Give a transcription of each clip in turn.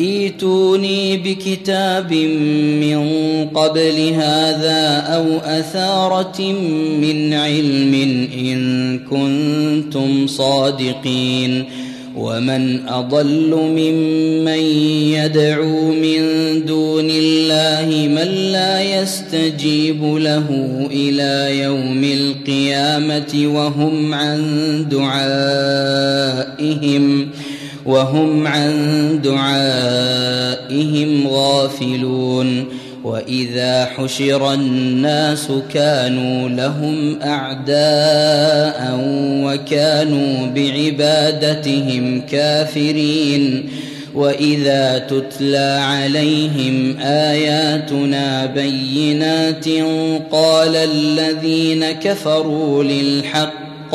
ايتوني بكتاب من قبل هذا أو أثارة من علم إن كنتم صادقين ومن أضل ممن يدعو من دون الله من لا يستجيب له إلى يوم القيامة وهم عن دعائهم وهم عن دعائهم غافلون وإذا حشر الناس كانوا لهم أعداء وكانوا بعبادتهم كافرين وإذا تتلى عليهم آياتنا بينات قال الذين كفروا للحق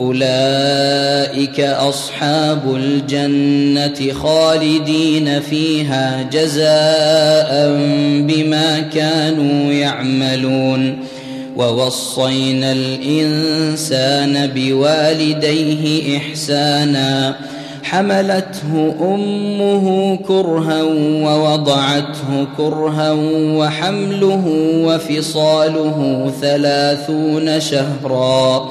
أولئك أصحاب الجنة خالدين فيها جزاء بما كانوا يعملون. ووصينا الإنسان بوالديه إحسانا. حملته أمه كرها ووضعته كرها وحمله وفصاله ثلاثون شهرا.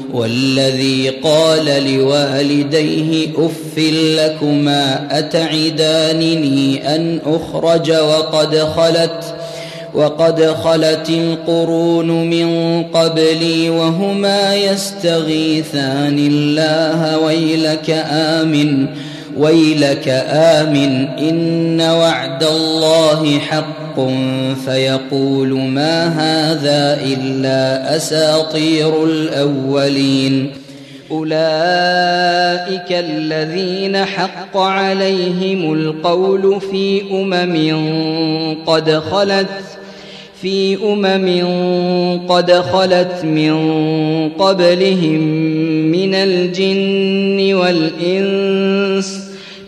والذي قال لوالديه اف لكما أتعدانني أن أخرج وقد خلت وقد خلت القرون من قبلي وهما يستغيثان الله ويلك آمن. ويلك آمن إن وعد الله حق فيقول ما هذا إلا أساطير الأولين. أولئك الذين حق عليهم القول في أمم قد خلت في أمم قد خلت من قبلهم من الجن والإنس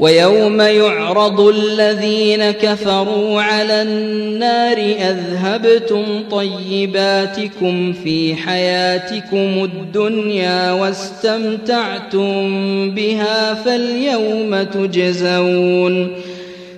ويوم يعرض الذين كفروا على النار أذهبتم طيباتكم في حياتكم الدنيا واستمتعتم بها فاليوم تجزون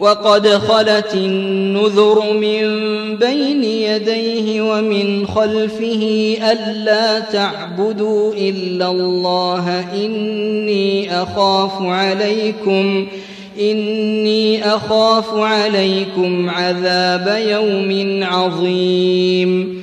وقد خلت النذر من بين يديه ومن خلفه ألا تعبدوا إلا الله إني أخاف عليكم إني أخاف عليكم عذاب يوم عظيم.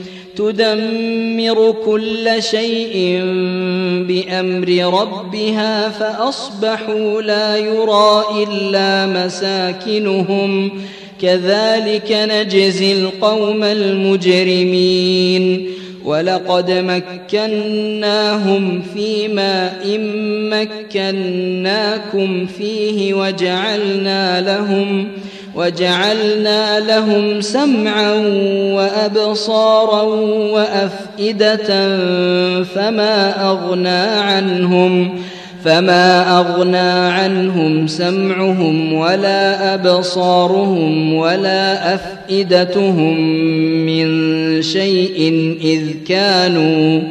تدمر كل شيء بأمر ربها فأصبحوا لا يرى إلا مساكنهم. كذلك نجزي القوم المجرمين. ولقد مكناهم فيما إن مكناكم فيه وجعلنا لهم وجعلنا لهم سمعا وأبصارا وأفئدة فما أغنى عنهم فما أغنى عنهم سمعهم ولا أبصارهم ولا أفئدتهم من شيء إذ كانوا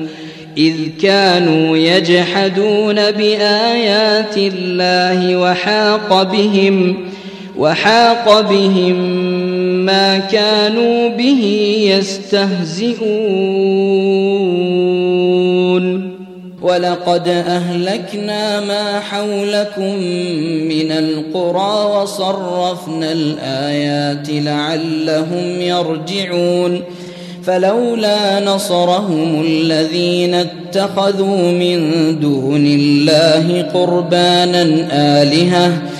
إذ كانوا يجحدون بآيات الله وحاق بهم وحاق بهم ما كانوا به يستهزئون. ولقد أهلكنا ما حولكم من القرى وصرفنا الآيات لعلهم يرجعون. فلولا نصرهم الذين اتخذوا من دون الله قربانا آلهةً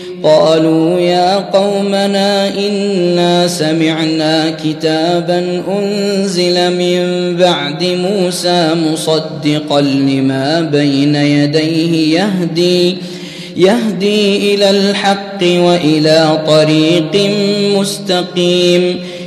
قالوا يا قومنا إنا سمعنا كتابا أنزل من بعد موسى مصدقا لما بين يديه يهدي يهدي إلى الحق وإلى طريق مستقيم